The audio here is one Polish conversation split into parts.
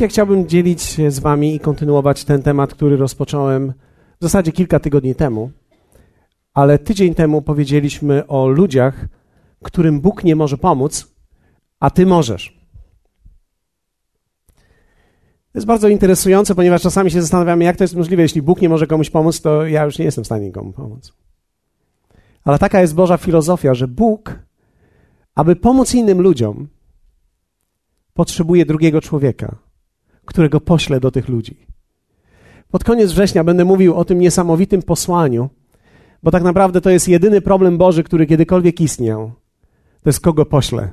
Dzisiaj chciałbym dzielić się z Wami i kontynuować ten temat, który rozpocząłem w zasadzie kilka tygodni temu. Ale tydzień temu powiedzieliśmy o ludziach, którym Bóg nie może pomóc, a Ty możesz. To jest bardzo interesujące, ponieważ czasami się zastanawiamy, jak to jest możliwe. Jeśli Bóg nie może komuś pomóc, to ja już nie jestem w stanie nikomu pomóc. Ale taka jest Boża filozofia, że Bóg, aby pomóc innym ludziom, potrzebuje drugiego człowieka, którego pośle do tych ludzi. Pod koniec września będę mówił o tym niesamowitym posłaniu, bo tak naprawdę to jest jedyny problem Boży, który kiedykolwiek istniał. To jest kogo pośle.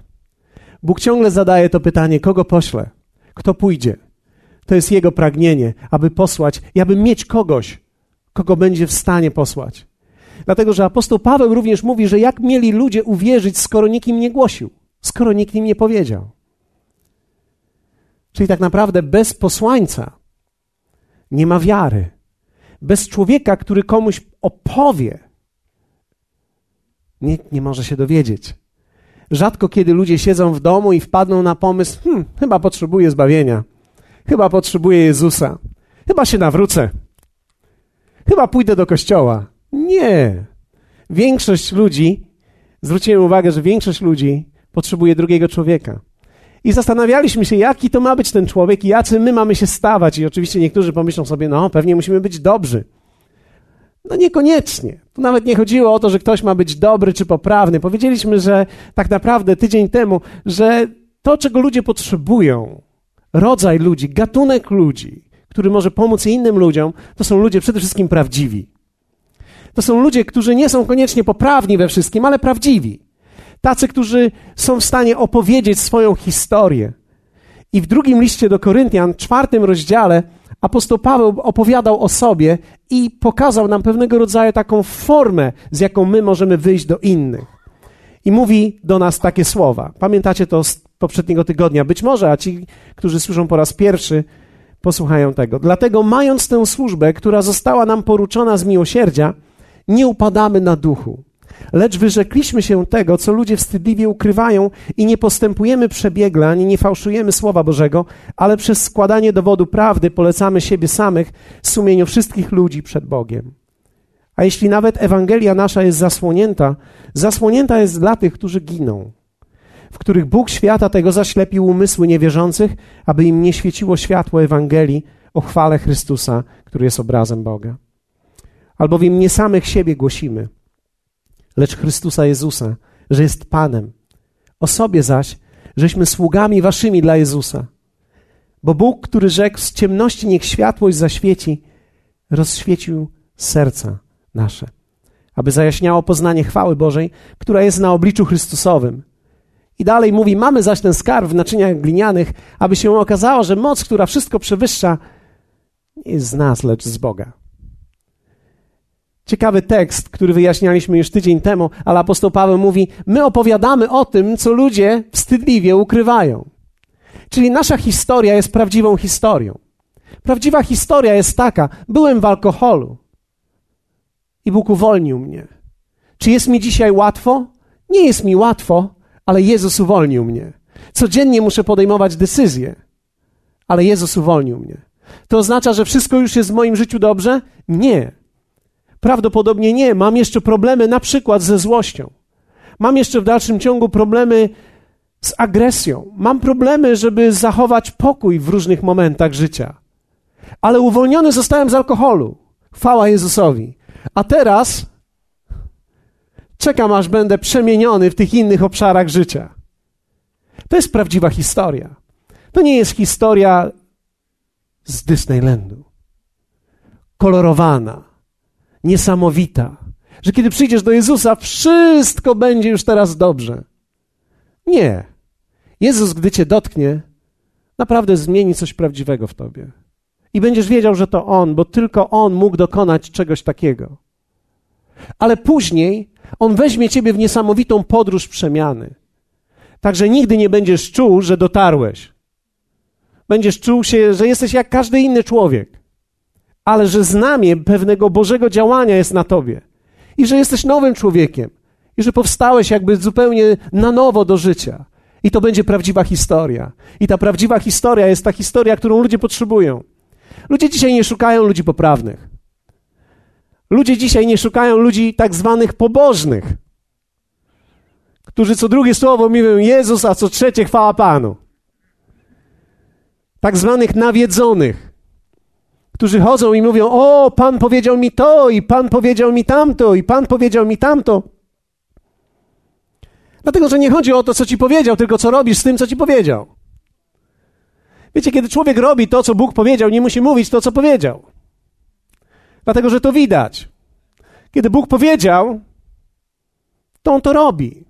Bóg ciągle zadaje to pytanie, kogo pośle? Kto pójdzie? To jest Jego pragnienie, aby posłać i aby mieć kogoś, kogo będzie w stanie posłać. Dlatego, że apostoł Paweł również mówi, że jak mieli ludzie uwierzyć, skoro nikt im nie głosił, skoro nikt im nie powiedział. Czyli tak naprawdę bez posłańca nie ma wiary. Bez człowieka, który komuś opowie, nikt nie może się dowiedzieć. Rzadko kiedy ludzie siedzą w domu i wpadną na pomysł: hmm, chyba potrzebuję zbawienia, chyba potrzebuję Jezusa, chyba się nawrócę, chyba pójdę do kościoła. Nie. Większość ludzi, zwróciłem uwagę, że większość ludzi potrzebuje drugiego człowieka. I zastanawialiśmy się, jaki to ma być ten człowiek i jacy my mamy się stawać. I oczywiście niektórzy pomyślą sobie, no pewnie musimy być dobrzy. No niekoniecznie. Tu nawet nie chodziło o to, że ktoś ma być dobry czy poprawny. Powiedzieliśmy, że tak naprawdę tydzień temu, że to, czego ludzie potrzebują, rodzaj ludzi, gatunek ludzi, który może pomóc innym ludziom, to są ludzie przede wszystkim prawdziwi. To są ludzie, którzy nie są koniecznie poprawni we wszystkim, ale prawdziwi. Tacy, którzy są w stanie opowiedzieć swoją historię. I w drugim liście do Koryntian, czwartym rozdziale, apostoł Paweł opowiadał o sobie i pokazał nam pewnego rodzaju taką formę, z jaką my możemy wyjść do innych. I mówi do nas takie słowa. Pamiętacie to z poprzedniego tygodnia? Być może, a ci, którzy słyszą po raz pierwszy, posłuchają tego. Dlatego, mając tę służbę, która została nam poruczona z miłosierdzia, nie upadamy na duchu Lecz wyrzekliśmy się tego, co ludzie wstydliwie ukrywają i nie postępujemy przebiegle, ani nie fałszujemy Słowa Bożego, ale przez składanie dowodu prawdy polecamy siebie samych sumieniu wszystkich ludzi przed Bogiem. A jeśli nawet Ewangelia nasza jest zasłonięta, zasłonięta jest dla tych, którzy giną, w których Bóg świata tego zaślepił umysły niewierzących, aby im nie świeciło światło Ewangelii o chwale Chrystusa, który jest obrazem Boga. Albowiem nie samych siebie głosimy – lecz Chrystusa Jezusa, że jest Panem. O sobie zaś, żeśmy sługami waszymi dla Jezusa. Bo Bóg, który rzekł, z ciemności niech światłość zaświeci, rozświecił serca nasze, aby zajaśniało poznanie chwały Bożej, która jest na obliczu Chrystusowym. I dalej mówi, mamy zaś ten skarb w naczyniach glinianych, aby się okazało, że moc, która wszystko przewyższa, nie jest z nas, lecz z Boga. Ciekawy tekst, który wyjaśnialiśmy już tydzień temu, ale apostoł Paweł mówi: My opowiadamy o tym, co ludzie wstydliwie ukrywają. Czyli nasza historia jest prawdziwą historią. Prawdziwa historia jest taka: byłem w alkoholu i Bóg uwolnił mnie. Czy jest mi dzisiaj łatwo? Nie jest mi łatwo, ale Jezus uwolnił mnie. Codziennie muszę podejmować decyzje, ale Jezus uwolnił mnie. To oznacza, że wszystko już jest w moim życiu dobrze? Nie. Prawdopodobnie nie. Mam jeszcze problemy na przykład ze złością. Mam jeszcze w dalszym ciągu problemy z agresją. Mam problemy, żeby zachować pokój w różnych momentach życia. Ale uwolniony zostałem z alkoholu. Chwała Jezusowi. A teraz czekam, aż będę przemieniony w tych innych obszarach życia. To jest prawdziwa historia. To nie jest historia z Disneylandu. Kolorowana, niesamowita, że kiedy przyjdziesz do Jezusa, wszystko będzie już teraz dobrze. Nie. Jezus, gdy cię dotknie, naprawdę zmieni coś prawdziwego w tobie. I będziesz wiedział, że to On, bo tylko On mógł dokonać czegoś takiego. Ale później On weźmie ciebie w niesamowitą podróż przemiany. Także nigdy nie będziesz czuł, że dotarłeś. Będziesz czuł się, że jesteś jak każdy inny człowiek ale że znamie pewnego Bożego działania jest na tobie i że jesteś nowym człowiekiem i że powstałeś jakby zupełnie na nowo do życia I to będzie prawdziwa historia. I ta prawdziwa historia jest ta historia, którą ludzie potrzebują. Ludzie dzisiaj nie szukają ludzi poprawnych. Ludzie dzisiaj nie szukają ludzi tak zwanych pobożnych, którzy co drugie słowo mówią Jezus, a co trzecie chwała Panu. Tak zwanych nawiedzonych, którzy chodzą i mówią: O, Pan powiedział mi to, i Pan powiedział mi tamto, i Pan powiedział mi tamto. Dlatego, że nie chodzi o to, co ci powiedział, tylko co robisz z tym, co ci powiedział. Wiecie, kiedy człowiek robi to, co Bóg powiedział, nie musi mówić to, co powiedział. Dlatego, że to widać. Kiedy Bóg powiedział, to on to robi.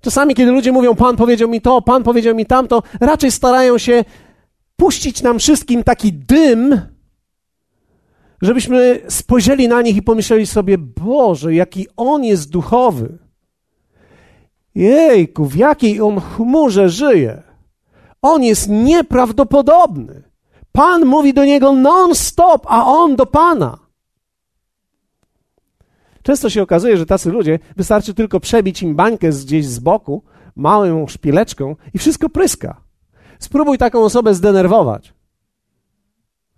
Czasami, kiedy ludzie mówią, Pan powiedział mi to, Pan powiedział mi tamto, raczej starają się puścić nam wszystkim taki dym, żebyśmy spojrzeli na nich i pomyśleli sobie, Boże, jaki on jest duchowy. Jejku, w jakiej on chmurze żyje. On jest nieprawdopodobny. Pan mówi do niego non-stop, a on do Pana. Często się okazuje, że tacy ludzie wystarczy tylko przebić im bańkę gdzieś z boku, małą szpileczką i wszystko pryska. Spróbuj taką osobę zdenerwować.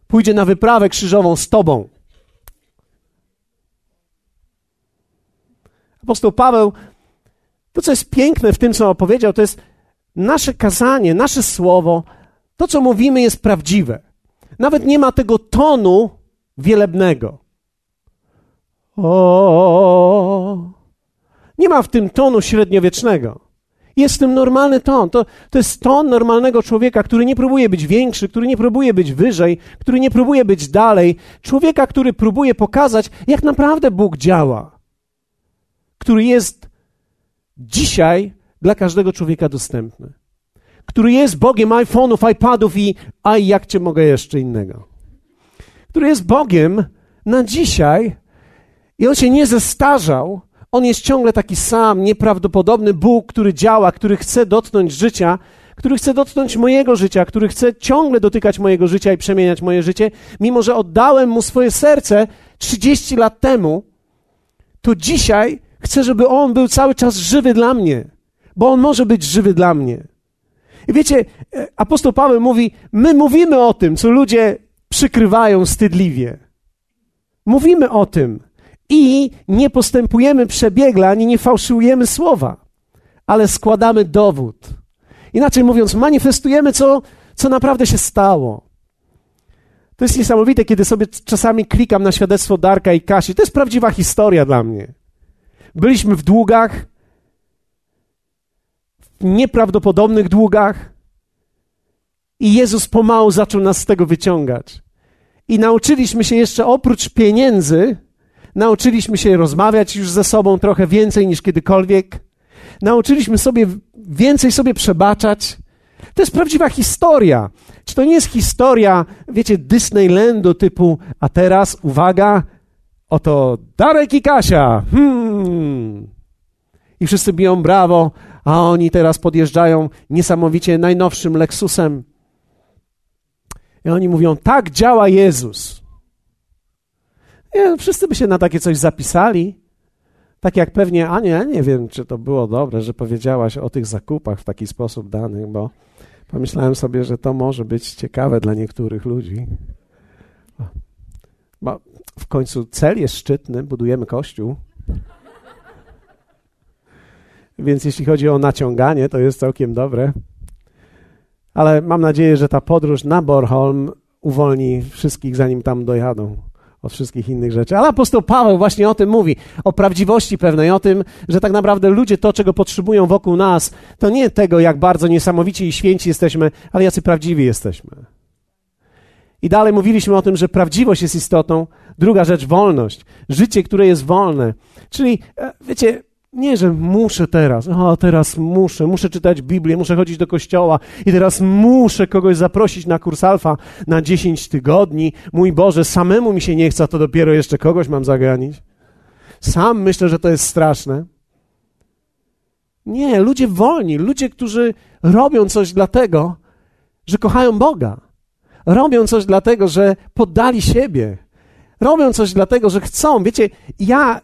Pójdzie na wyprawę krzyżową z tobą. Apostoł Paweł, to co jest piękne w tym, co opowiedział, to jest nasze kazanie, nasze słowo, to co mówimy jest prawdziwe. Nawet nie ma tego tonu wielebnego. O, nie ma w tym tonu średniowiecznego. Jest w tym normalny ton. To, to jest ton normalnego człowieka, który nie próbuje być większy, który nie próbuje być wyżej, który nie próbuje być dalej. Człowieka, który próbuje pokazać, jak naprawdę Bóg działa. Który jest dzisiaj dla każdego człowieka dostępny. Który jest Bogiem iPhone'ów, iPadów i a jak cię mogę jeszcze innego. Który jest Bogiem na dzisiaj i on się nie zestarzał. On jest ciągle taki sam, nieprawdopodobny Bóg, który działa, który chce dotknąć życia, który chce dotknąć mojego życia, który chce ciągle dotykać mojego życia i przemieniać moje życie, mimo że oddałem mu swoje serce 30 lat temu, to dzisiaj chcę, żeby on był cały czas żywy dla mnie, bo on może być żywy dla mnie. I wiecie, e, apostoł Paweł mówi: My mówimy o tym, co ludzie przykrywają wstydliwie. Mówimy o tym i nie postępujemy przebiegle, ani nie fałszujemy słowa, ale składamy dowód. Inaczej mówiąc, manifestujemy, co, co naprawdę się stało. To jest niesamowite, kiedy sobie czasami klikam na świadectwo Darka i Kasi. To jest prawdziwa historia dla mnie. Byliśmy w długach, w nieprawdopodobnych długach, i Jezus pomału zaczął nas z tego wyciągać. I nauczyliśmy się jeszcze oprócz pieniędzy, nauczyliśmy się rozmawiać już ze sobą trochę więcej niż kiedykolwiek. Nauczyliśmy sobie więcej sobie przebaczać. To jest prawdziwa historia. Czy to nie jest historia, wiecie, Disneylandu typu, a teraz uwaga, oto Darek i Kasia. Hmm. I wszyscy biją brawo, a oni teraz podjeżdżają niesamowicie najnowszym Lexusem. I oni mówią, tak działa Jezus. Nie, no, wszyscy by się na takie coś zapisali. Tak jak pewnie, a nie, nie wiem, czy to było dobre, że powiedziałaś o tych zakupach w taki sposób danych, bo pomyślałem sobie, że to może być ciekawe dla niektórych ludzi. Bo w końcu cel jest szczytny, budujemy kościół. Więc jeśli chodzi o naciąganie, to jest całkiem dobre. Ale mam nadzieję, że ta podróż na Borholm uwolni wszystkich, zanim tam dojadą od wszystkich innych rzeczy. Ale apostoł Paweł właśnie o tym mówi, o prawdziwości pewnej, o tym, że tak naprawdę ludzie to, czego potrzebują wokół nas, to nie tego, jak bardzo niesamowici i święci jesteśmy, ale jacy prawdziwi jesteśmy. I dalej mówiliśmy o tym, że prawdziwość jest istotą. Druga rzecz, wolność. Życie, które jest wolne. Czyli, e, wiecie, nie, że muszę teraz, o teraz muszę, muszę czytać Biblię, muszę chodzić do kościoła i teraz muszę kogoś zaprosić na kurs alfa na 10 tygodni. Mój Boże, samemu mi się nie chce, to dopiero jeszcze kogoś mam zaganić. Sam myślę, że to jest straszne. Nie, ludzie wolni, ludzie, którzy robią coś dlatego, że kochają Boga. Robią coś dlatego, że poddali siebie. Robią coś dlatego, że chcą. Wiecie, ja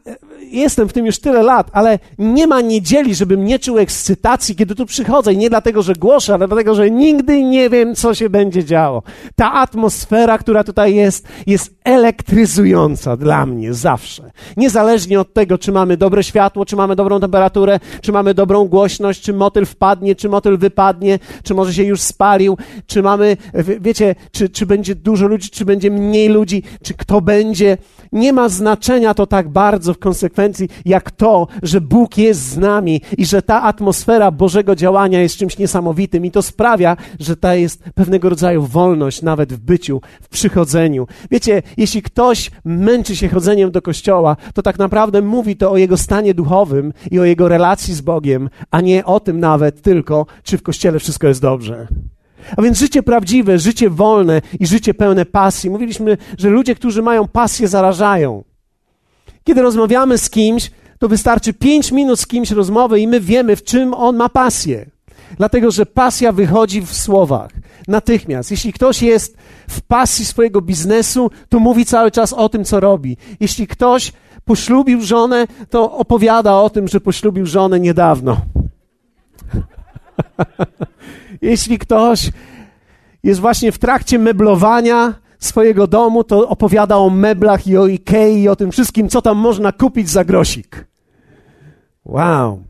jestem w tym już tyle lat, ale nie ma niedzieli, żebym nie czuł ekscytacji, kiedy tu przychodzę. I nie dlatego, że głoszę, ale dlatego, że nigdy nie wiem, co się będzie działo. Ta atmosfera, która tutaj jest, jest elektryzująca dla mnie zawsze. Niezależnie od tego, czy mamy dobre światło, czy mamy dobrą temperaturę, czy mamy dobrą głośność, czy motyl wpadnie, czy motyl wypadnie, czy może się już spalił, czy mamy, wiecie, czy, czy będzie dużo ludzi, czy będzie mniej ludzi, czy kto będzie. Nie ma znaczenia to tak bardzo w konsekwencji, jak to, że Bóg jest z nami i że ta atmosfera Bożego działania jest czymś niesamowitym i to sprawia, że ta jest pewnego rodzaju wolność nawet w byciu, w przychodzeniu. Wiecie, jeśli ktoś męczy się chodzeniem do kościoła, to tak naprawdę mówi to o jego stanie duchowym i o jego relacji z Bogiem, a nie o tym nawet tylko, czy w kościele wszystko jest dobrze. A więc życie prawdziwe, życie wolne i życie pełne pasji. Mówiliśmy, że ludzie, którzy mają pasję, zarażają. Kiedy rozmawiamy z kimś, to wystarczy pięć minut z kimś rozmowy i my wiemy, w czym on ma pasję. Dlatego, że pasja wychodzi w słowach. Natychmiast. Jeśli ktoś jest w pasji swojego biznesu, to mówi cały czas o tym, co robi. Jeśli ktoś poślubił żonę, to opowiada o tym, że poślubił żonę niedawno. Jeśli ktoś jest właśnie w trakcie meblowania swojego domu, to opowiada o meblach i o Ikei i o tym wszystkim, co tam można kupić za grosik. Wow.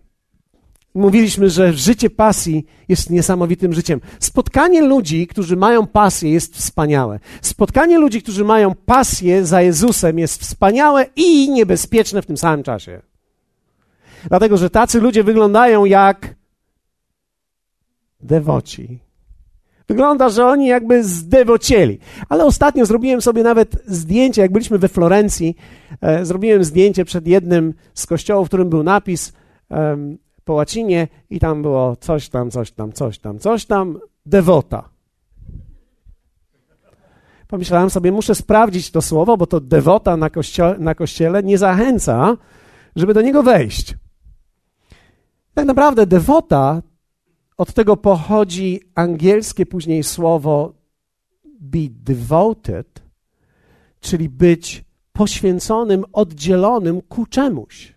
Mówiliśmy, że życie pasji jest niesamowitym życiem. Spotkanie ludzi, którzy mają pasję, jest wspaniałe. Spotkanie ludzi, którzy mają pasję za Jezusem, jest wspaniałe i niebezpieczne w tym samym czasie. Dlatego, że tacy ludzie wyglądają jak dewoci. Wygląda, że oni jakby zdewocieli. Ale ostatnio zrobiłem sobie nawet zdjęcie, jak byliśmy we Florencji, e, zrobiłem zdjęcie przed jednym z kościołów, w którym był napis e, po łacinie i tam było coś tam, coś tam, coś tam, coś tam, devota. Pomyślałem sobie, muszę sprawdzić to słowo, bo to devota na, kościo- na kościele nie zachęca, żeby do niego wejść. Tak naprawdę devota od tego pochodzi angielskie później słowo be devoted, czyli być poświęconym, oddzielonym ku czemuś.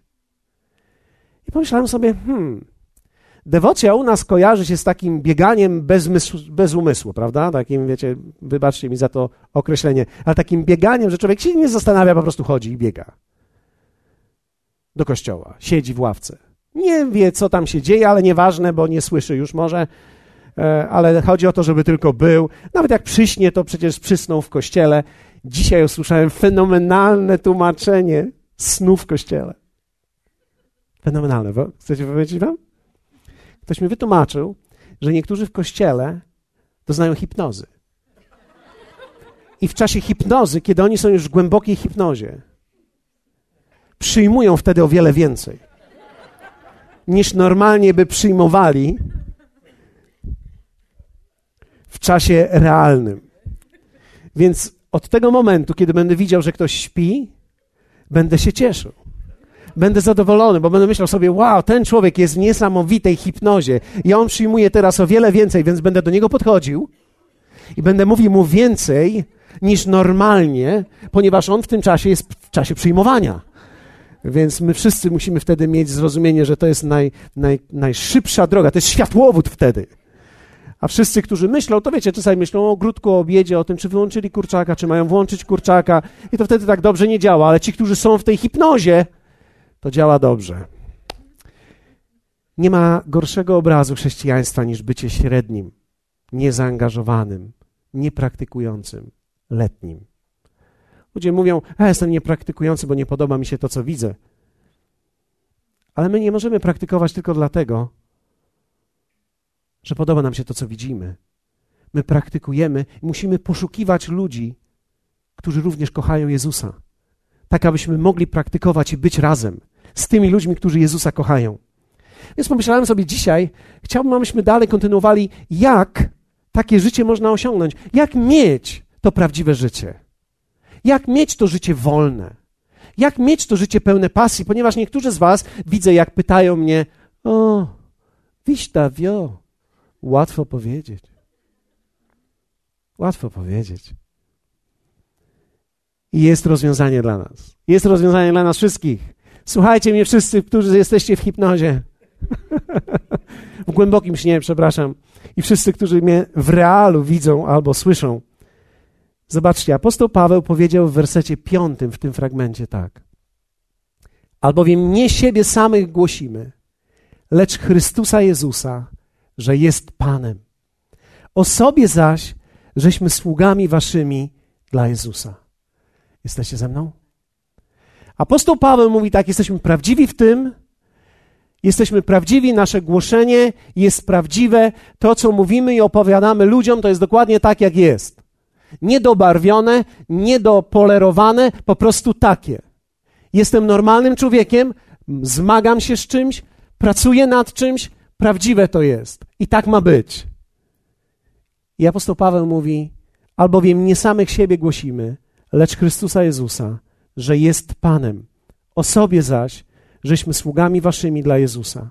I pomyślałem sobie, hmm, dewocja u nas kojarzy się z takim bieganiem bez, bez umysłu, prawda? Takim, wiecie, wybaczcie mi za to określenie, ale takim bieganiem, że człowiek się nie zastanawia, po prostu chodzi i biega. Do kościoła, siedzi w ławce. Nie wie, co tam się dzieje, ale nieważne, bo nie słyszy już może, e, ale chodzi o to, żeby tylko był. Nawet jak przyśnie, to przecież przysnął w kościele. Dzisiaj usłyszałem fenomenalne tłumaczenie snu w kościele. Fenomenalne. Chcecie powiedzieć wam? Ktoś mi wytłumaczył, że niektórzy w kościele doznają hipnozy. I w czasie hipnozy, kiedy oni są już w głębokiej hipnozie, przyjmują wtedy o wiele więcej niż normalnie by przyjmowali w czasie realnym. Więc od tego momentu, kiedy będę widział, że ktoś śpi, będę się cieszył. Będę zadowolony, bo będę myślał sobie, wow, ten człowiek jest w niesamowitej hipnozie i on przyjmuje teraz o wiele więcej, więc będę do niego podchodził i będę mówił mu więcej niż normalnie, ponieważ on w tym czasie jest w czasie przyjmowania. Więc my wszyscy musimy wtedy mieć zrozumienie, że to jest naj, naj, najszybsza droga, to jest światłowód wtedy. A wszyscy, którzy myślą, to wiecie, czasami myślą o ogródku, o obiedzie, o tym, czy wyłączyli kurczaka, czy mają włączyć kurczaka. I to wtedy tak dobrze nie działa. Ale ci, którzy są w tej hipnozie, to działa dobrze. Nie ma gorszego obrazu chrześcijaństwa niż bycie średnim, niezaangażowanym, niepraktykującym, letnim. Ludzie mówią, a jestem niepraktykujący, bo nie podoba mi się to, co widzę. Ale my nie możemy praktykować tylko dlatego, że podoba nam się to, co widzimy. My praktykujemy i musimy poszukiwać ludzi, którzy również kochają Jezusa. Tak, abyśmy mogli praktykować i być razem z tymi ludźmi, którzy Jezusa kochają. Więc pomyślałem sobie dzisiaj, chciałbym, abyśmy dalej kontynuowali, jak takie życie można osiągnąć, jak mieć to prawdziwe życie. Jak mieć to życie wolne? Jak mieć to życie pełne pasji? Ponieważ niektórzy z Was widzę, jak pytają mnie: O, wiśta wio. Łatwo powiedzieć. Łatwo powiedzieć. I jest rozwiązanie dla nas. Jest rozwiązanie dla nas wszystkich. Słuchajcie mnie wszyscy, którzy jesteście w hipnozie. w głębokim śnie, przepraszam. I wszyscy, którzy mnie w realu widzą albo słyszą. Zobaczcie, apostoł Paweł powiedział w wersecie piątym w tym fragmencie tak. Albowiem nie siebie samych głosimy, lecz Chrystusa Jezusa, że jest Panem. O sobie zaś, żeśmy sługami waszymi dla Jezusa. Jesteście ze mną? Apostoł Paweł mówi tak: jesteśmy prawdziwi w tym, jesteśmy prawdziwi, nasze głoszenie jest prawdziwe, to co mówimy i opowiadamy ludziom, to jest dokładnie tak, jak jest. Niedobarwione, niedopolerowane, po prostu takie. Jestem normalnym człowiekiem, zmagam się z czymś, pracuję nad czymś, prawdziwe to jest. I tak ma być. I apostoł Paweł mówi: Albowiem nie samych siebie głosimy, lecz Chrystusa Jezusa, że jest Panem. O sobie zaś, żeśmy sługami waszymi dla Jezusa.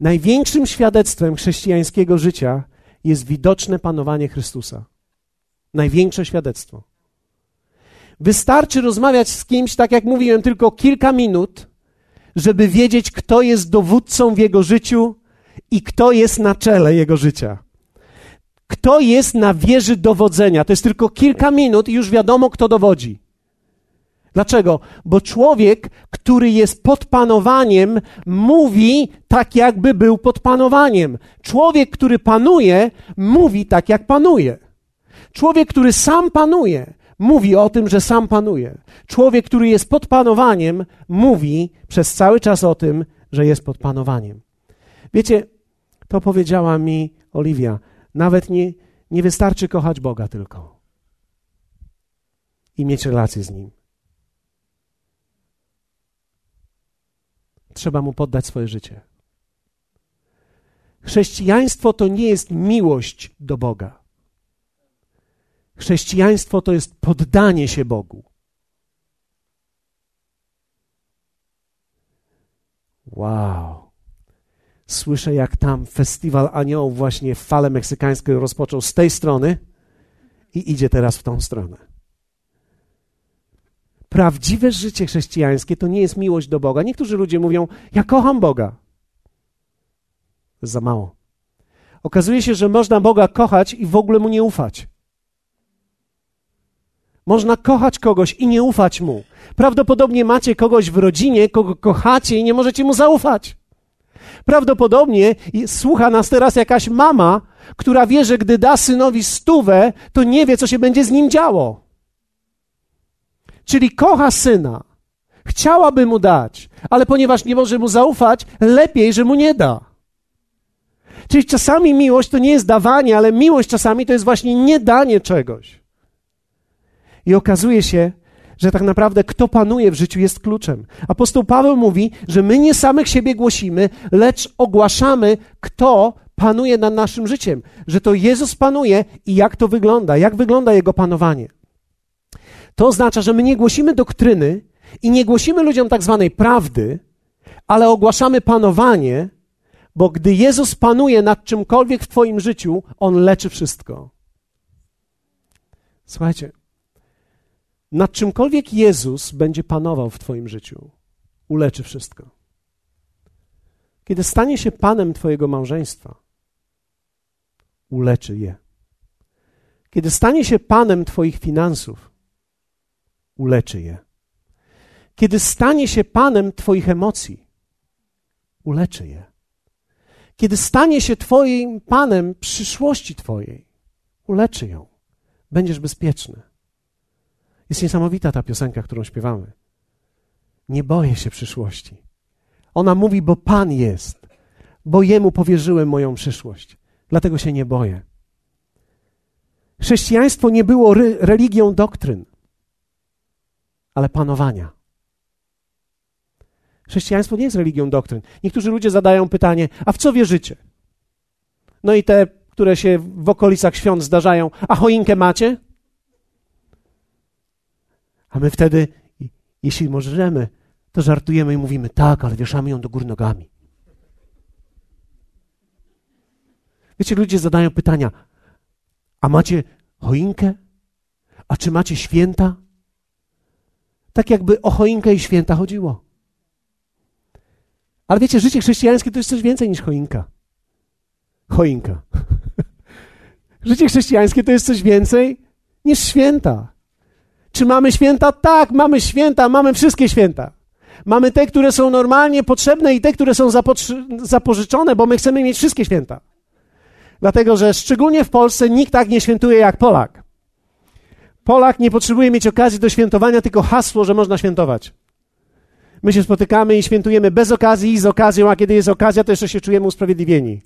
Największym świadectwem chrześcijańskiego życia jest widoczne panowanie Chrystusa. Największe świadectwo. Wystarczy rozmawiać z kimś, tak jak mówiłem, tylko kilka minut, żeby wiedzieć, kto jest dowódcą w jego życiu i kto jest na czele jego życia. Kto jest na wieży dowodzenia? To jest tylko kilka minut i już wiadomo, kto dowodzi. Dlaczego? Bo człowiek, który jest pod panowaniem, mówi tak, jakby był pod panowaniem. Człowiek, który panuje, mówi tak, jak panuje. Człowiek, który sam panuje, mówi o tym, że sam panuje. Człowiek, który jest pod panowaniem, mówi przez cały czas o tym, że jest pod panowaniem. Wiecie, to powiedziała mi Oliwia. Nawet nie, nie wystarczy kochać Boga tylko i mieć relacje z Nim. Trzeba Mu poddać swoje życie. Chrześcijaństwo to nie jest miłość do Boga. Chrześcijaństwo to jest poddanie się Bogu. Wow. Słyszę, jak tam festiwal aniołów właśnie w fale meksykańskiej rozpoczął z tej strony i idzie teraz w tą stronę. Prawdziwe życie chrześcijańskie to nie jest miłość do Boga. Niektórzy ludzie mówią: Ja kocham Boga. Za mało. Okazuje się, że można Boga kochać i w ogóle mu nie ufać. Można kochać kogoś i nie ufać mu. Prawdopodobnie macie kogoś w rodzinie, kogo kochacie i nie możecie mu zaufać. Prawdopodobnie słucha nas teraz jakaś mama, która wie, że gdy da synowi stówę, to nie wie, co się będzie z nim działo. Czyli kocha syna. Chciałaby mu dać, ale ponieważ nie może mu zaufać, lepiej, że mu nie da. Czyli czasami miłość to nie jest dawanie, ale miłość czasami to jest właśnie nie danie czegoś. I okazuje się, że tak naprawdę kto panuje w życiu jest kluczem. Apostoł Paweł mówi, że my nie samych siebie głosimy, lecz ogłaszamy, kto panuje nad naszym życiem. Że to Jezus panuje i jak to wygląda, jak wygląda Jego panowanie. To oznacza, że my nie głosimy doktryny i nie głosimy ludziom tak zwanej prawdy, ale ogłaszamy panowanie, bo gdy Jezus panuje nad czymkolwiek w Twoim życiu, On leczy wszystko. Słuchajcie, nad czymkolwiek Jezus będzie panował w Twoim życiu, uleczy wszystko. Kiedy stanie się Panem Twojego małżeństwa, uleczy je. Kiedy stanie się Panem Twoich finansów, uleczy je. Kiedy stanie się Panem Twoich emocji, uleczy je. Kiedy stanie się Twoim Panem przyszłości Twojej, uleczy ją. Będziesz bezpieczny. Jest niesamowita ta piosenka, którą śpiewamy. Nie boję się przyszłości. Ona mówi, bo Pan jest, bo Jemu powierzyłem moją przyszłość. Dlatego się nie boję. Chrześcijaństwo nie było re religią doktryn, ale panowania. Chrześcijaństwo nie jest religią doktryn. Niektórzy ludzie zadają pytanie, a w co wierzycie? No i te, które się w okolicach świąt zdarzają, a choinkę macie? A my wtedy, jeśli możemy, to żartujemy i mówimy, tak, ale wieszamy ją do góry nogami. Wiecie, ludzie zadają pytania, a macie choinkę? A czy macie święta? Tak jakby o choinkę i święta chodziło. Ale wiecie, życie chrześcijańskie to jest coś więcej niż choinka. Choinka. życie chrześcijańskie to jest coś więcej niż święta. Czy mamy święta? Tak, mamy święta, mamy wszystkie święta. Mamy te, które są normalnie potrzebne i te, które są zapożyczone, bo my chcemy mieć wszystkie święta. Dlatego, że szczególnie w Polsce nikt tak nie świętuje jak Polak. Polak nie potrzebuje mieć okazji do świętowania, tylko hasło, że można świętować. My się spotykamy i świętujemy bez okazji i z okazją, a kiedy jest okazja, to jeszcze się czujemy usprawiedliwieni.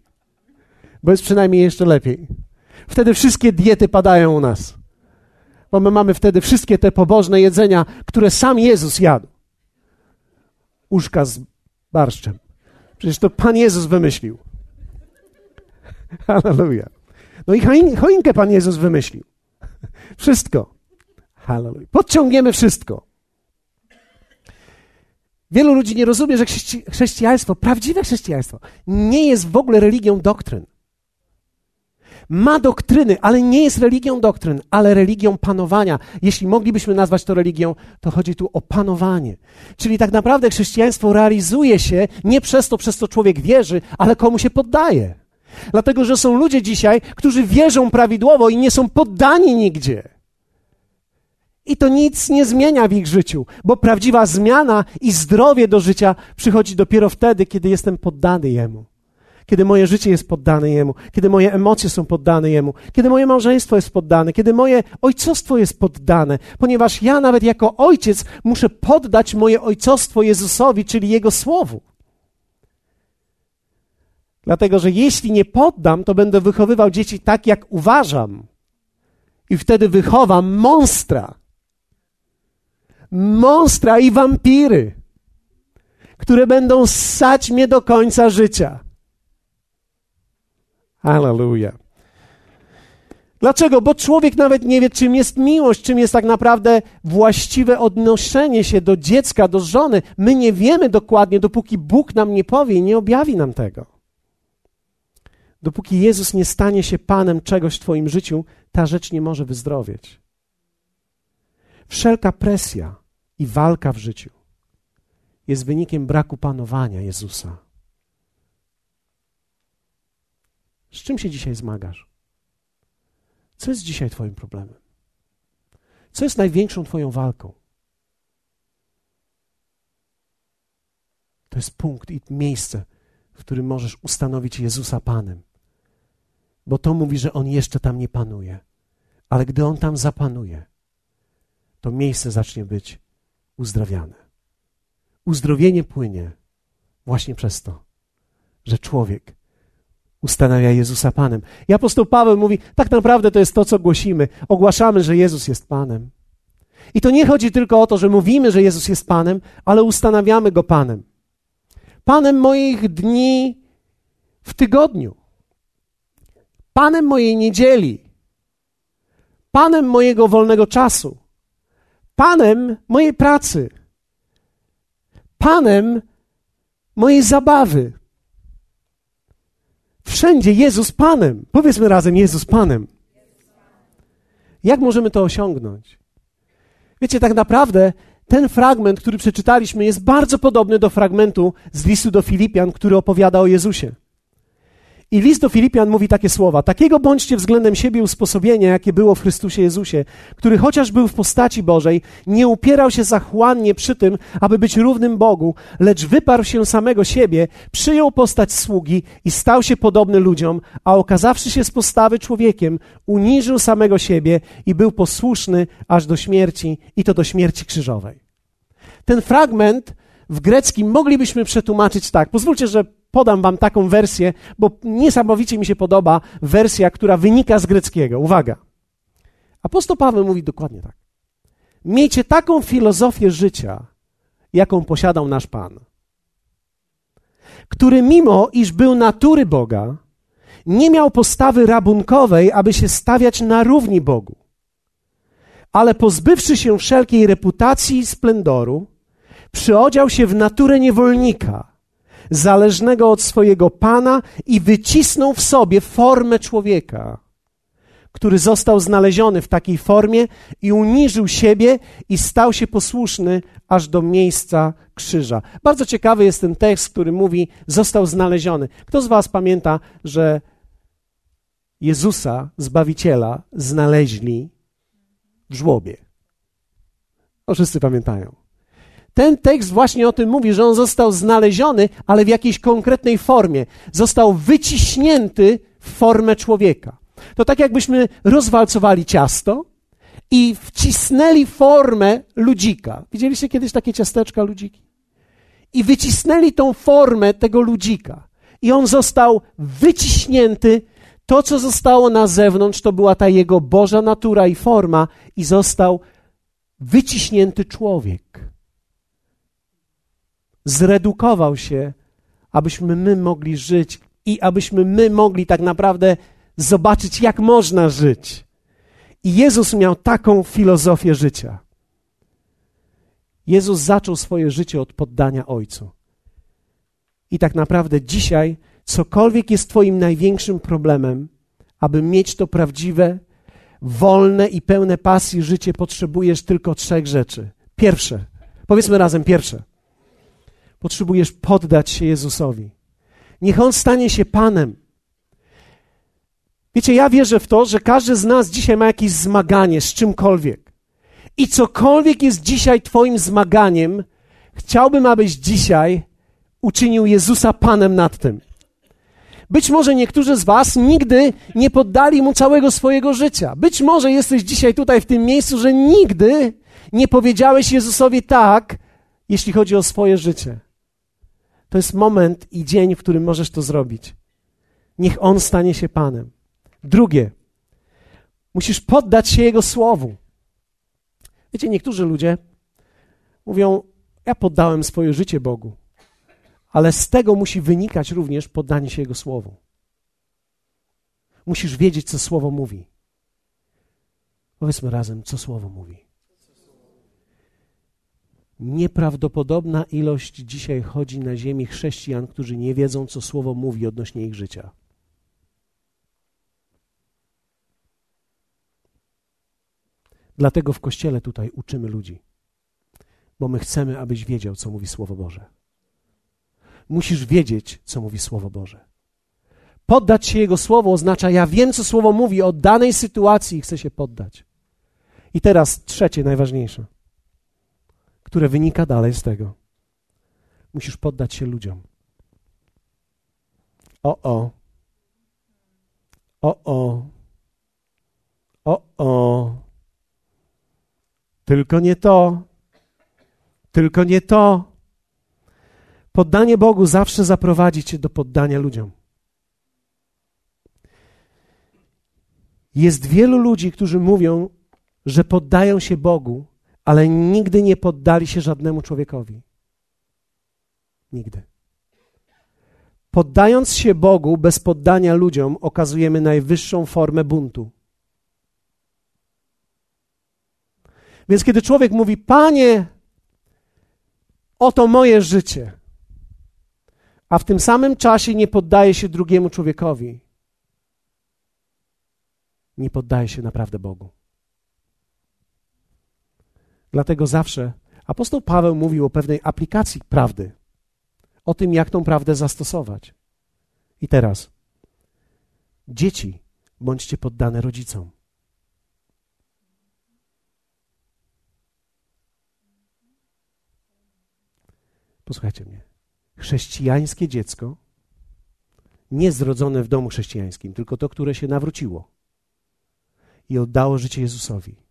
Bo jest przynajmniej jeszcze lepiej. Wtedy wszystkie diety padają u nas. Bo my mamy wtedy wszystkie te pobożne jedzenia, które sam Jezus jadł. Uszka z barszczem. Przecież to Pan Jezus wymyślił. Halleluja. No i choinkę Pan Jezus wymyślił. Wszystko. Halleluja. Podciągniemy wszystko. Wielu ludzi nie rozumie, że chrześcijaństwo, prawdziwe chrześcijaństwo, nie jest w ogóle religią doktryn. Ma doktryny, ale nie jest religią doktryn, ale religią panowania. Jeśli moglibyśmy nazwać to religią, to chodzi tu o panowanie. Czyli tak naprawdę chrześcijaństwo realizuje się nie przez to, przez co człowiek wierzy, ale komu się poddaje. Dlatego, że są ludzie dzisiaj, którzy wierzą prawidłowo i nie są poddani nigdzie. I to nic nie zmienia w ich życiu, bo prawdziwa zmiana i zdrowie do życia przychodzi dopiero wtedy, kiedy jestem poddany Jemu. Kiedy moje życie jest poddane Jemu, kiedy moje emocje są poddane Jemu, kiedy moje małżeństwo jest poddane, kiedy moje ojcostwo jest poddane, ponieważ ja nawet jako ojciec muszę poddać moje ojcostwo Jezusowi, czyli Jego Słowu. Dlatego, że jeśli nie poddam, to będę wychowywał dzieci tak, jak uważam. I wtedy wychowam monstra. Monstra i wampiry, które będą ssać mnie do końca życia. Hallelujah. Dlaczego? Bo człowiek nawet nie wie, czym jest miłość, czym jest tak naprawdę właściwe odnoszenie się do dziecka, do żony. My nie wiemy dokładnie, dopóki Bóg nam nie powie i nie objawi nam tego. Dopóki Jezus nie stanie się Panem czegoś w Twoim życiu, ta rzecz nie może wyzdrowieć. Wszelka presja i walka w życiu jest wynikiem braku panowania Jezusa. Z czym się dzisiaj zmagasz? Co jest dzisiaj Twoim problemem? Co jest największą Twoją walką? To jest punkt i miejsce, w którym możesz ustanowić Jezusa Panem. Bo to mówi, że On jeszcze tam nie panuje. Ale gdy On tam zapanuje, to miejsce zacznie być uzdrawiane. Uzdrowienie płynie właśnie przez to, że człowiek ustanawia Jezusa Panem. I apostoł Paweł mówi, tak naprawdę to jest to, co głosimy. Ogłaszamy, że Jezus jest Panem. I to nie chodzi tylko o to, że mówimy, że Jezus jest Panem, ale ustanawiamy Go Panem. Panem moich dni w tygodniu. Panem mojej niedzieli. Panem mojego wolnego czasu. Panem mojej pracy. Panem mojej zabawy. Wszędzie Jezus Panem. Powiedzmy razem Jezus Panem. Jak możemy to osiągnąć? Wiecie, tak naprawdę ten fragment, który przeczytaliśmy, jest bardzo podobny do fragmentu z listu do Filipian, który opowiada o Jezusie. I list do Filipian mówi takie słowa: Takiego bądźcie względem siebie usposobienia, jakie było w Chrystusie Jezusie, który chociaż był w postaci Bożej, nie upierał się zachłannie przy tym, aby być równym Bogu, lecz wyparł się samego siebie, przyjął postać sługi i stał się podobny ludziom, a okazawszy się z postawy człowiekiem, uniżył samego siebie i był posłuszny aż do śmierci, i to do śmierci krzyżowej. Ten fragment w greckim moglibyśmy przetłumaczyć tak. Pozwólcie, że podam wam taką wersję, bo niesamowicie mi się podoba wersja, która wynika z greckiego. Uwaga. Apostoł Paweł mówi dokładnie tak. Miejcie taką filozofię życia, jaką posiadał nasz Pan, który mimo iż był natury Boga, nie miał postawy rabunkowej, aby się stawiać na równi Bogu. Ale pozbywszy się wszelkiej reputacji i splendoru, przyodział się w naturę niewolnika – zależnego od swojego pana i wycisnął w sobie formę człowieka, który został znaleziony w takiej formie i uniżył siebie i stał się posłuszny aż do miejsca krzyża. Bardzo ciekawy jest ten tekst, który mówi: został znaleziony. Kto z Was pamięta, że Jezusa, zbawiciela, znaleźli w żłobie? O, wszyscy pamiętają. Ten tekst właśnie o tym mówi, że on został znaleziony, ale w jakiejś konkretnej formie. Został wyciśnięty w formę człowieka. To tak jakbyśmy rozwalcowali ciasto i wcisnęli formę ludzika. Widzieliście kiedyś takie ciasteczka ludziki? I wycisnęli tą formę tego ludzika. I on został wyciśnięty. To, co zostało na zewnątrz, to była ta jego Boża natura i forma, i został wyciśnięty człowiek. Zredukował się, abyśmy my mogli żyć i abyśmy my mogli tak naprawdę zobaczyć, jak można żyć. I Jezus miał taką filozofię życia. Jezus zaczął swoje życie od poddania Ojcu. I tak naprawdę dzisiaj, cokolwiek jest Twoim największym problemem, aby mieć to prawdziwe, wolne i pełne pasji życie, potrzebujesz tylko trzech rzeczy. Pierwsze, powiedzmy razem pierwsze. Potrzebujesz poddać się Jezusowi. Niech On stanie się Panem. Wiecie, ja wierzę w to, że każdy z nas dzisiaj ma jakieś zmaganie z czymkolwiek. I cokolwiek jest dzisiaj Twoim zmaganiem, chciałbym, abyś dzisiaj uczynił Jezusa Panem nad tym. Być może niektórzy z Was nigdy nie poddali Mu całego swojego życia. Być może jesteś dzisiaj tutaj w tym miejscu, że nigdy nie powiedziałeś Jezusowi tak, jeśli chodzi o swoje życie. To jest moment i dzień, w którym możesz to zrobić. Niech On stanie się Panem. Drugie, musisz poddać się Jego słowu. Wiecie, niektórzy ludzie mówią: Ja poddałem swoje życie Bogu, ale z tego musi wynikać również poddanie się Jego słowu. Musisz wiedzieć, co słowo mówi. Powiedzmy razem, co słowo mówi. Nieprawdopodobna ilość dzisiaj chodzi na ziemi chrześcijan, którzy nie wiedzą, co słowo mówi odnośnie ich życia. Dlatego w kościele tutaj uczymy ludzi, bo my chcemy, abyś wiedział, co mówi Słowo Boże. Musisz wiedzieć, co mówi Słowo Boże. Poddać się Jego Słowu oznacza, ja wiem, co Słowo mówi o danej sytuacji i chcę się poddać. I teraz trzecie, najważniejsze, które wynika dalej z tego. Musisz poddać się ludziom. O, o. O, o. O, o. Tylko nie to. Tylko nie to. Poddanie Bogu zawsze zaprowadzi cię do poddania ludziom. Jest wielu ludzi, którzy mówią, że poddają się Bogu, ale nigdy nie poddali się żadnemu człowiekowi. Nigdy. Poddając się Bogu bez poddania ludziom, okazujemy najwyższą formę buntu. Więc kiedy człowiek mówi, Panie, oto moje życie, a w tym samym czasie nie poddaje się drugiemu człowiekowi, nie poddaje się naprawdę Bogu. Dlatego zawsze apostoł Paweł mówił o pewnej aplikacji prawdy, o tym, jak tą prawdę zastosować. I teraz, dzieci, bądźcie poddane rodzicom. Posłuchajcie mnie. Chrześcijańskie dziecko, nie zrodzone w domu chrześcijańskim, tylko to, które się nawróciło i oddało życie Jezusowi,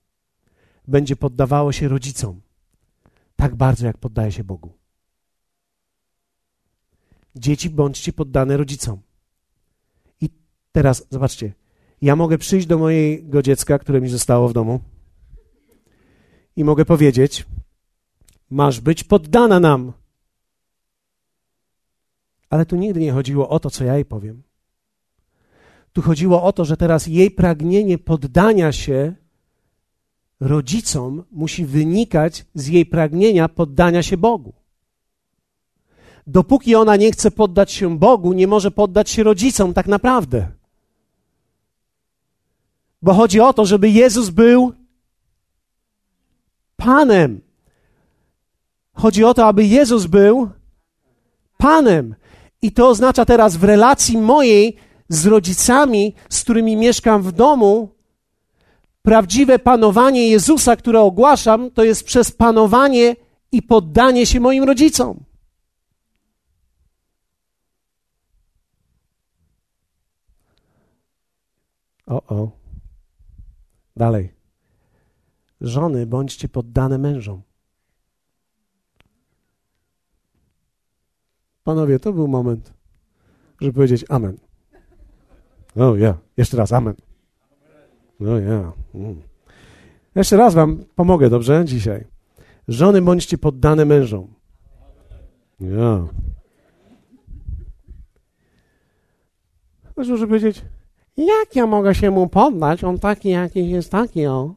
będzie poddawało się rodzicom tak bardzo, jak poddaje się Bogu. Dzieci, bądźcie poddane rodzicom. I teraz zobaczcie, ja mogę przyjść do mojego dziecka, które mi zostało w domu, i mogę powiedzieć: Masz być poddana nam. Ale tu nigdy nie chodziło o to, co ja jej powiem. Tu chodziło o to, że teraz jej pragnienie poddania się rodzicom musi wynikać z jej pragnienia poddania się Bogu. Dopóki ona nie chce poddać się Bogu, nie może poddać się rodzicom tak naprawdę. Bo chodzi o to, żeby Jezus był Panem. Chodzi o to, aby Jezus był Panem. I to oznacza teraz w relacji mojej z rodzicami, z którymi mieszkam w domu, prawdziwe panowanie Jezusa, które ogłaszam, to jest przez panowanie i poddanie się moim rodzicom. O, o. Dalej. Żony, bądźcie poddane mężom. Panowie, to był moment, żeby powiedzieć Amen. O ja, jeszcze raz Amen. No ja. Mm. Jeszcze raz wam pomogę, dobrze? Dzisiaj. Żony, bądźcie poddane mężom. Ja. Ktoś może powiedzieć, jak ja mogę się mu poddać? On taki jakiś jest taki, o.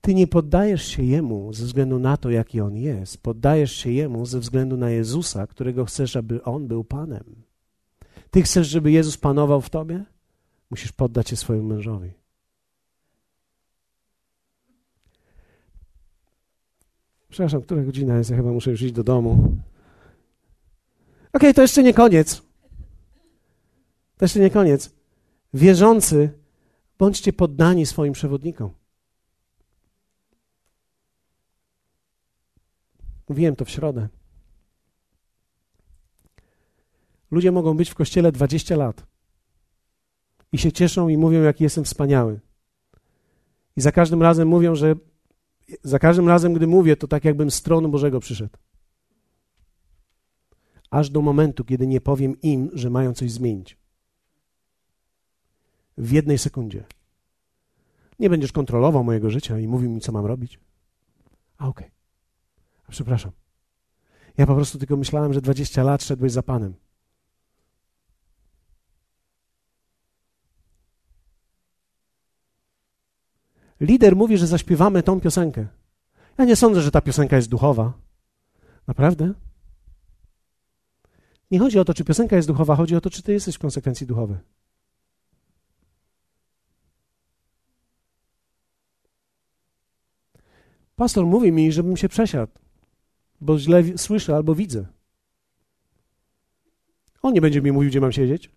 Ty nie poddajesz się Jemu ze względu na to, jaki On jest. Poddajesz się Jemu ze względu na Jezusa, którego chcesz, aby On był Panem. Ty chcesz, żeby Jezus panował w tobie? Musisz poddać się swojemu mężowi. Przepraszam, która godzina jest? Ja chyba muszę już iść do domu. Okay, to jeszcze nie koniec. To jeszcze nie koniec. Wierzący, bądźcie poddani swoim przewodnikom. Mówiłem to w środę. Ludzie mogą być w kościele 20 lat i się cieszą i mówią, jaki jestem wspaniały. I za każdym razem mówią, że za każdym razem, gdy mówię, to tak jakbym z tronu Bożego przyszedł. Aż do momentu, kiedy nie powiem im, że mają coś zmienić. W jednej sekundzie. Nie będziesz kontrolował mojego życia i mówił mi, co mam robić. A okej. Okay. Przepraszam. Ja po prostu tylko myślałem, że 20 lat szedłeś za Panem. Lider mówi, że zaśpiewamy tą piosenkę. Ja nie sądzę, że ta piosenka jest duchowa. Naprawdę? Nie chodzi o to, czy piosenka jest duchowa, chodzi o to, czy ty jesteś w konsekwencji duchowy. Pastor mówi mi, żebym się przesiadł, bo źle słyszę albo widzę. On nie będzie mi mówił, gdzie mam siedzieć.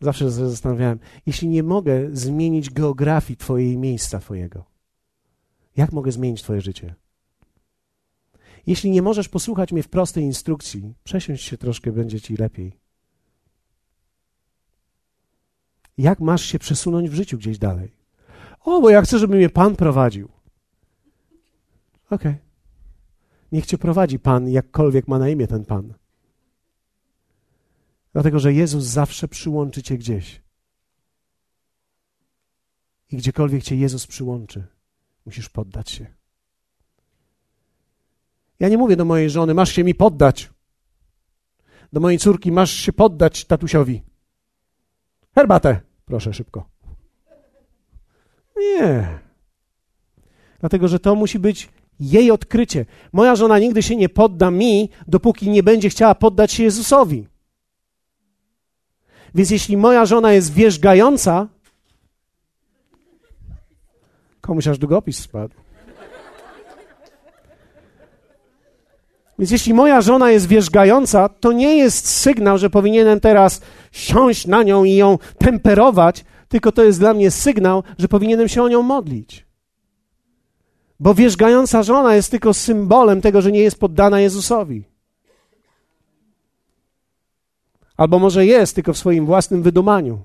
Zawsze zastanawiałem, jeśli nie mogę zmienić geografii Twojej miejsca Twojego, jak mogę zmienić Twoje życie? Jeśli nie możesz posłuchać mnie w prostej instrukcji, przesiąść się troszkę, będzie Ci lepiej. Jak masz się przesunąć w życiu gdzieś dalej? O, bo ja chcę, żeby mnie Pan prowadził. Okej. Okay. Niech Cię prowadzi Pan, jakkolwiek ma na imię ten Pan. Dlatego, że Jezus zawsze przyłączy cię gdzieś. I gdziekolwiek cię Jezus przyłączy, musisz poddać się. Ja nie mówię do mojej żony, masz się mi poddać. Do mojej córki, masz się poddać tatusiowi. Herbatę, proszę szybko. Nie. Dlatego, że to musi być jej odkrycie. Moja żona nigdy się nie podda mi, dopóki nie będzie chciała poddać się Jezusowi. Więc jeśli moja żona jest wierzgająca, komuś aż długopis spadł. Więc jeśli moja żona jest wierzgająca, to nie jest sygnał, że powinienem teraz siąść na nią i ją temperować, tylko to jest dla mnie sygnał, że powinienem się o nią modlić. Bo wierzgająca żona jest tylko symbolem tego, że nie jest poddana Jezusowi. Albo może jest, tylko w swoim własnym wydumaniu.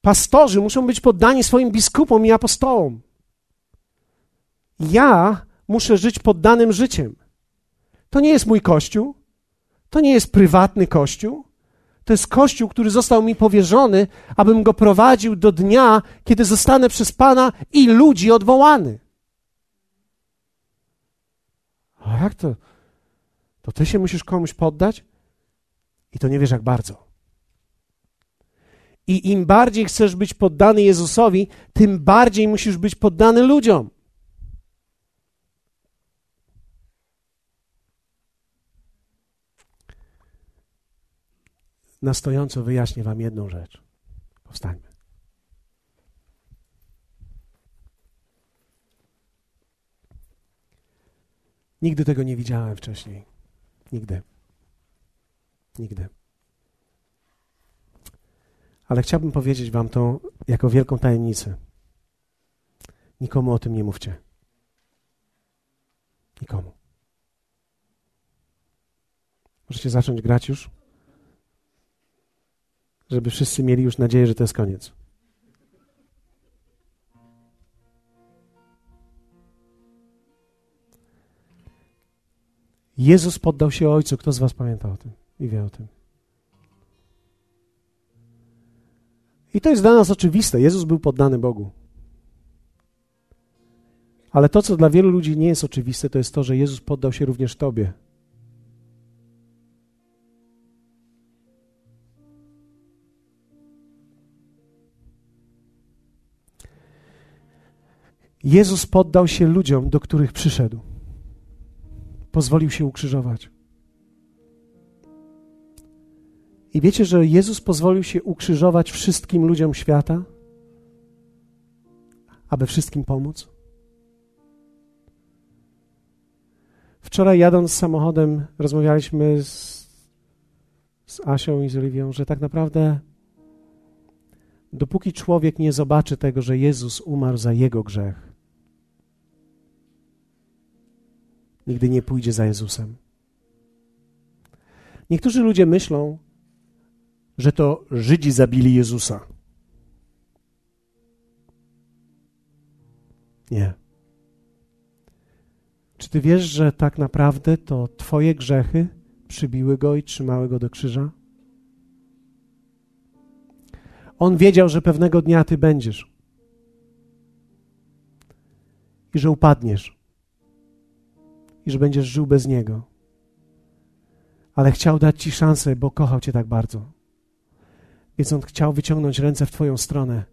Pastorzy muszą być poddani swoim biskupom i apostołom. Ja muszę żyć poddanym życiem. To nie jest mój kościół, to nie jest prywatny kościół. To jest kościół, który został mi powierzony, abym go prowadził do dnia, kiedy zostanę przez Pana i ludzi odwołany. A jak to? To ty się musisz komuś poddać i to nie wiesz jak bardzo. I im bardziej chcesz być poddany Jezusowi, tym bardziej musisz być poddany ludziom. na stojąco wyjaśnię Wam jedną rzecz. Powstańmy. Nigdy tego nie widziałem wcześniej. Nigdy. Nigdy. Ale chciałbym powiedzieć Wam to jako wielką tajemnicę. Nikomu o tym nie mówcie. Nikomu. Możecie zacząć grać już? Żeby wszyscy mieli już nadzieję, że to jest koniec. Jezus poddał się Ojcu. Kto z Was pamięta o tym i wie o tym? I to jest dla nas oczywiste. Jezus był poddany Bogu. Ale to, co dla wielu ludzi nie jest oczywiste, to jest to, że Jezus poddał się również Tobie. Jezus poddał się ludziom, do których przyszedł. Pozwolił się ukrzyżować. I wiecie, że Jezus pozwolił się ukrzyżować wszystkim ludziom świata, aby wszystkim pomóc? Wczoraj jadąc samochodem rozmawialiśmy z, z Asią i z Oliwią, że tak naprawdę dopóki człowiek nie zobaczy tego, że Jezus umarł za jego grzech, nigdy nie pójdzie za Jezusem. Niektórzy ludzie myślą, że to Żydzi zabili Jezusa. Nie. Czy ty wiesz, że tak naprawdę to Twoje grzechy przybiły go i trzymały go do krzyża? On wiedział, że pewnego dnia ty będziesz i że upadniesz i że będziesz żył bez niego. Ale chciał dać ci szansę, bo kochał cię tak bardzo. Więc on chciał wyciągnąć ręce w Twoją stronę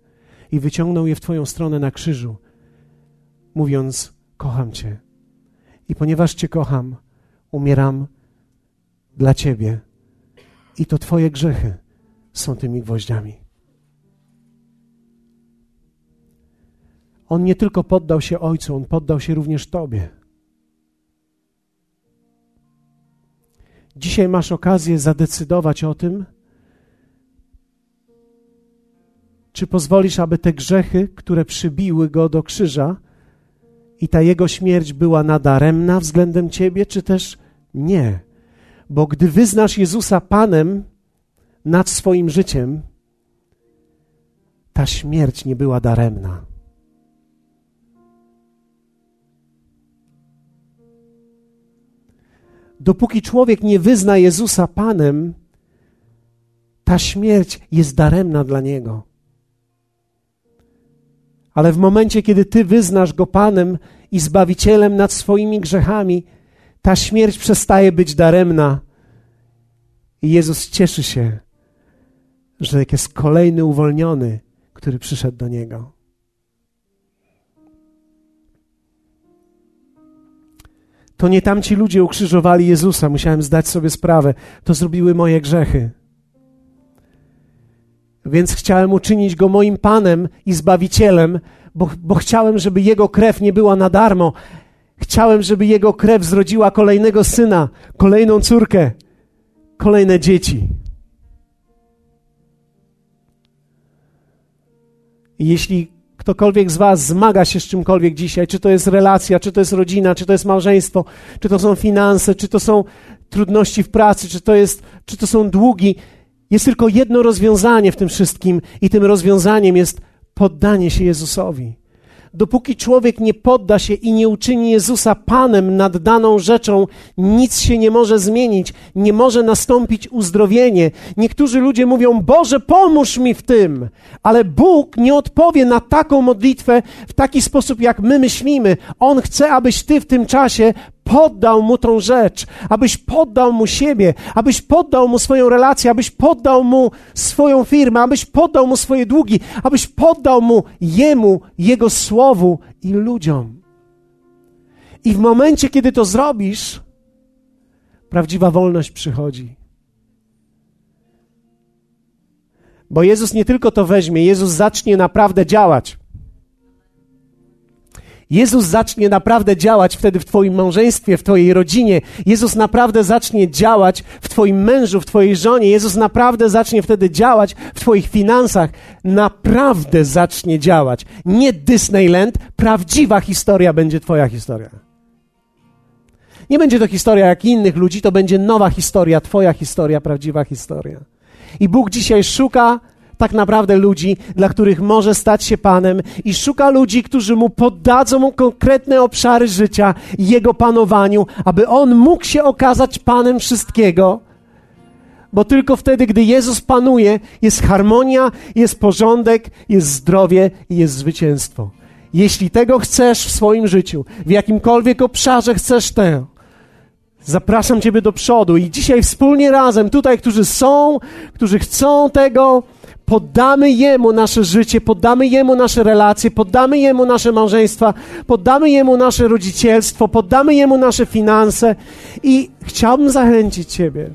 i wyciągnął je w Twoją stronę na krzyżu, mówiąc: Kocham Cię. I ponieważ Cię kocham, umieram dla Ciebie. I to Twoje grzechy są tymi gwoździami. On nie tylko poddał się Ojcu, on poddał się również Tobie. Dzisiaj masz okazję zadecydować o tym, czy pozwolisz, aby te grzechy, które przybiły go do krzyża i ta jego śmierć była nadaremna względem ciebie, czy też nie? Bo gdy wyznasz Jezusa Panem nad swoim życiem, ta śmierć nie była daremna. Dopóki człowiek nie wyzna Jezusa Panem, ta śmierć jest daremna dla niego. Ale w momencie, kiedy Ty wyznasz Go Panem i Zbawicielem nad swoimi grzechami, ta śmierć przestaje być daremna. I Jezus cieszy się, że jest kolejny uwolniony, który przyszedł do Niego. To nie tamci ludzie ukrzyżowali Jezusa, musiałem zdać sobie sprawę. To zrobiły moje grzechy. Więc chciałem uczynić go moim Panem i Zbawicielem, bo, bo chciałem, żeby jego krew nie była na darmo. Chciałem, żeby jego krew zrodziła kolejnego syna, kolejną córkę, kolejne dzieci. Jeśli ktokolwiek z Was zmaga się z czymkolwiek dzisiaj, czy to jest relacja, czy to jest rodzina, czy to jest małżeństwo, czy to są finanse, czy to są trudności w pracy, czy to, jest, czy to są długi, jest tylko jedno rozwiązanie w tym wszystkim, i tym rozwiązaniem jest poddanie się Jezusowi. Dopóki człowiek nie podda się i nie uczyni Jezusa Panem nad daną rzeczą, nic się nie może zmienić, nie może nastąpić uzdrowienie. Niektórzy ludzie mówią: Boże, pomóż mi w tym, ale Bóg nie odpowie na taką modlitwę w taki sposób, jak my myślimy. On chce, abyś ty w tym czasie poddał mu tą rzecz, abyś poddał mu siebie, abyś poddał mu swoją relację, abyś poddał mu swoją firmę, abyś poddał mu swoje długi, abyś poddał mu jemu, jego słowu i ludziom. I w momencie, kiedy to zrobisz, prawdziwa wolność przychodzi. Bo Jezus nie tylko to weźmie, Jezus zacznie naprawdę działać. Jezus zacznie naprawdę działać wtedy w Twoim małżeństwie, w Twojej rodzinie. Jezus naprawdę zacznie działać w Twoim mężu, w Twojej żonie. Jezus naprawdę zacznie wtedy działać w Twoich finansach. Naprawdę zacznie działać. Nie Disneyland, prawdziwa historia będzie Twoja historia. Nie będzie to historia jak innych ludzi, to będzie nowa historia, Twoja historia, prawdziwa historia. I Bóg dzisiaj szuka tak naprawdę ludzi, dla których może stać się Panem i szuka ludzi, którzy mu poddadzą mu konkretne obszary życia i jego panowaniu, aby on mógł się okazać Panem wszystkiego. Bo tylko wtedy, gdy Jezus panuje, jest harmonia, jest porządek, jest zdrowie i jest zwycięstwo. Jeśli tego chcesz w swoim życiu, w jakimkolwiek obszarze chcesz tego, zapraszam Ciebie do przodu i dzisiaj wspólnie razem, tutaj, którzy są, którzy chcą tego, poddamy Jemu nasze życie, poddamy Jemu nasze relacje, poddamy Jemu nasze małżeństwa, poddamy Jemu nasze rodzicielstwo, poddamy Jemu nasze finanse i chciałbym zachęcić Ciebie.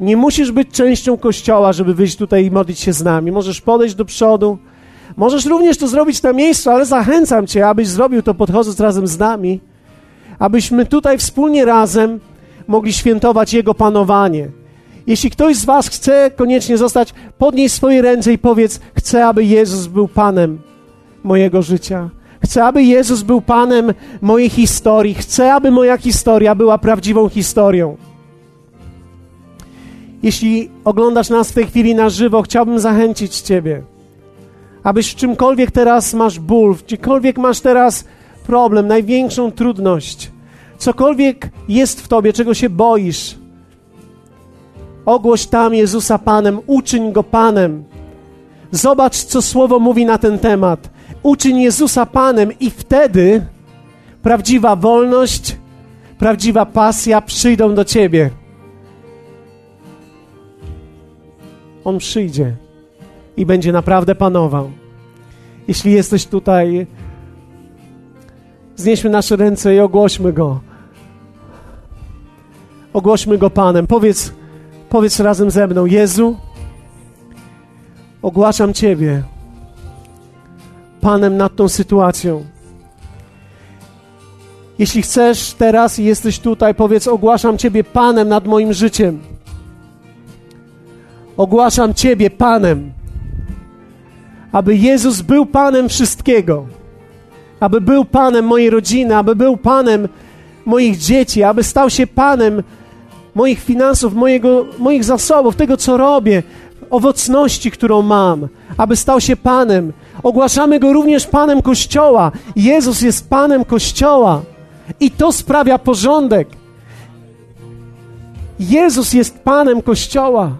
Nie musisz być częścią Kościoła, żeby wyjść tutaj i modlić się z nami. Możesz podejść do przodu. Możesz również to zrobić na miejscu, ale zachęcam Cię, abyś zrobił to podchodząc razem z nami, abyśmy tutaj wspólnie razem mogli świętować Jego panowanie jeśli ktoś z Was chce koniecznie zostać, podnieś swoje ręce i powiedz: Chcę, aby Jezus był Panem mojego życia. Chcę, aby Jezus był Panem mojej historii. Chcę, aby moja historia była prawdziwą historią. Jeśli oglądasz nas w tej chwili na żywo, chciałbym zachęcić Ciebie, abyś w czymkolwiek teraz masz ból, w gdziekolwiek masz teraz problem, największą trudność, cokolwiek jest w Tobie, czego się boisz, Ogłoś tam Jezusa Panem, uczyń Go Panem. Zobacz, co Słowo mówi na ten temat. Uczyń Jezusa Panem i wtedy prawdziwa wolność, prawdziwa pasja przyjdą do Ciebie. On przyjdzie i będzie naprawdę panował. Jeśli jesteś tutaj, znieśmy nasze ręce i ogłośmy Go. Ogłośmy Go Panem. Powiedz, Powiedz razem ze mną: Jezu, ogłaszam Ciebie Panem nad tą sytuacją. Jeśli chcesz teraz i jesteś tutaj, powiedz: Ogłaszam Ciebie Panem nad moim życiem. Ogłaszam Ciebie Panem, aby Jezus był Panem wszystkiego, aby był Panem mojej rodziny, aby był Panem moich dzieci, aby stał się Panem moich finansów, mojego, moich zasobów, tego, co robię, owocności, którą mam, aby stał się Panem. Ogłaszamy Go również Panem Kościoła. Jezus jest Panem Kościoła i to sprawia porządek. Jezus jest Panem Kościoła.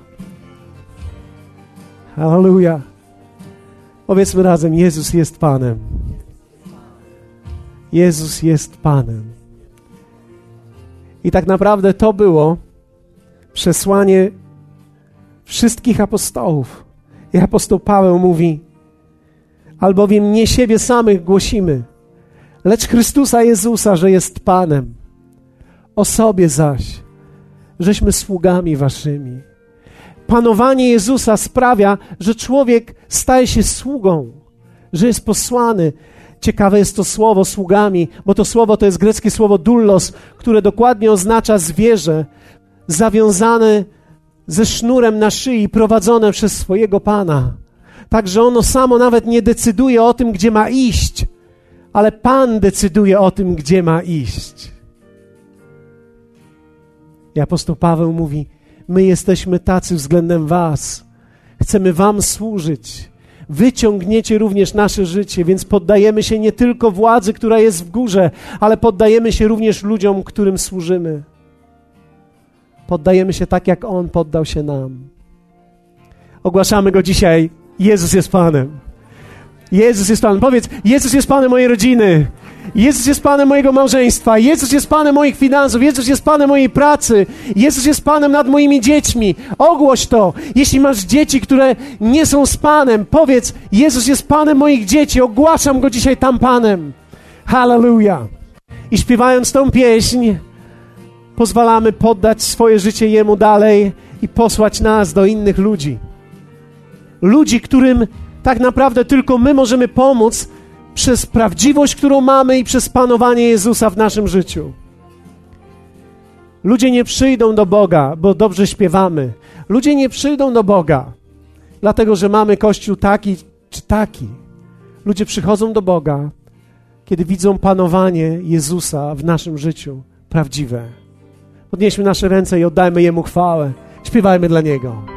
Halleluja. Powiedzmy razem: Jezus jest Panem. Jezus jest Panem. I tak naprawdę to było przesłanie wszystkich apostołów. I apostoł Paweł mówi: Albowiem nie siebie samych głosimy, lecz Chrystusa Jezusa, że jest Panem. O sobie zaś, żeśmy sługami waszymi. Panowanie Jezusa sprawia, że człowiek staje się sługą, że jest posłany. Ciekawe jest to słowo sługami, bo to słowo to jest greckie słowo dullos, które dokładnie oznacza zwierzę, zawiązane ze sznurem na szyi, prowadzone przez swojego Pana. Tak, że ono samo nawet nie decyduje o tym, gdzie ma iść, ale Pan decyduje o tym, gdzie ma iść. I apostoł Paweł mówi: My jesteśmy tacy względem Was. Chcemy Wam służyć. Wyciągniecie również nasze życie, więc poddajemy się nie tylko władzy, która jest w górze, ale poddajemy się również ludziom, którym służymy. Poddajemy się tak, jak On poddał się nam. Ogłaszamy Go dzisiaj. Jezus jest Panem. Jezus jest Panem. Powiedz, Jezus jest Panem mojej rodziny. Jezus jest Panem mojego małżeństwa. Jezus jest Panem moich finansów. Jezus jest Panem mojej pracy. Jezus jest Panem nad moimi dziećmi. Ogłoś to. Jeśli masz dzieci, które nie są z Panem, powiedz, Jezus jest Panem moich dzieci. Ogłaszam Go dzisiaj tam Panem. Hallelujah. I śpiewając tą pieśń, pozwalamy poddać swoje życie Jemu dalej i posłać nas do innych ludzi. Ludzi, którym tak naprawdę tylko my możemy pomóc przez prawdziwość, którą mamy i przez panowanie Jezusa w naszym życiu. Ludzie nie przyjdą do Boga, bo dobrze śpiewamy. Ludzie nie przyjdą do Boga, dlatego że mamy kościół taki czy taki. Ludzie przychodzą do Boga, kiedy widzą panowanie Jezusa w naszym życiu prawdziwe. Podnieśmy nasze ręce i oddajmy Jemu chwałę. Śpiewajmy dla Niego.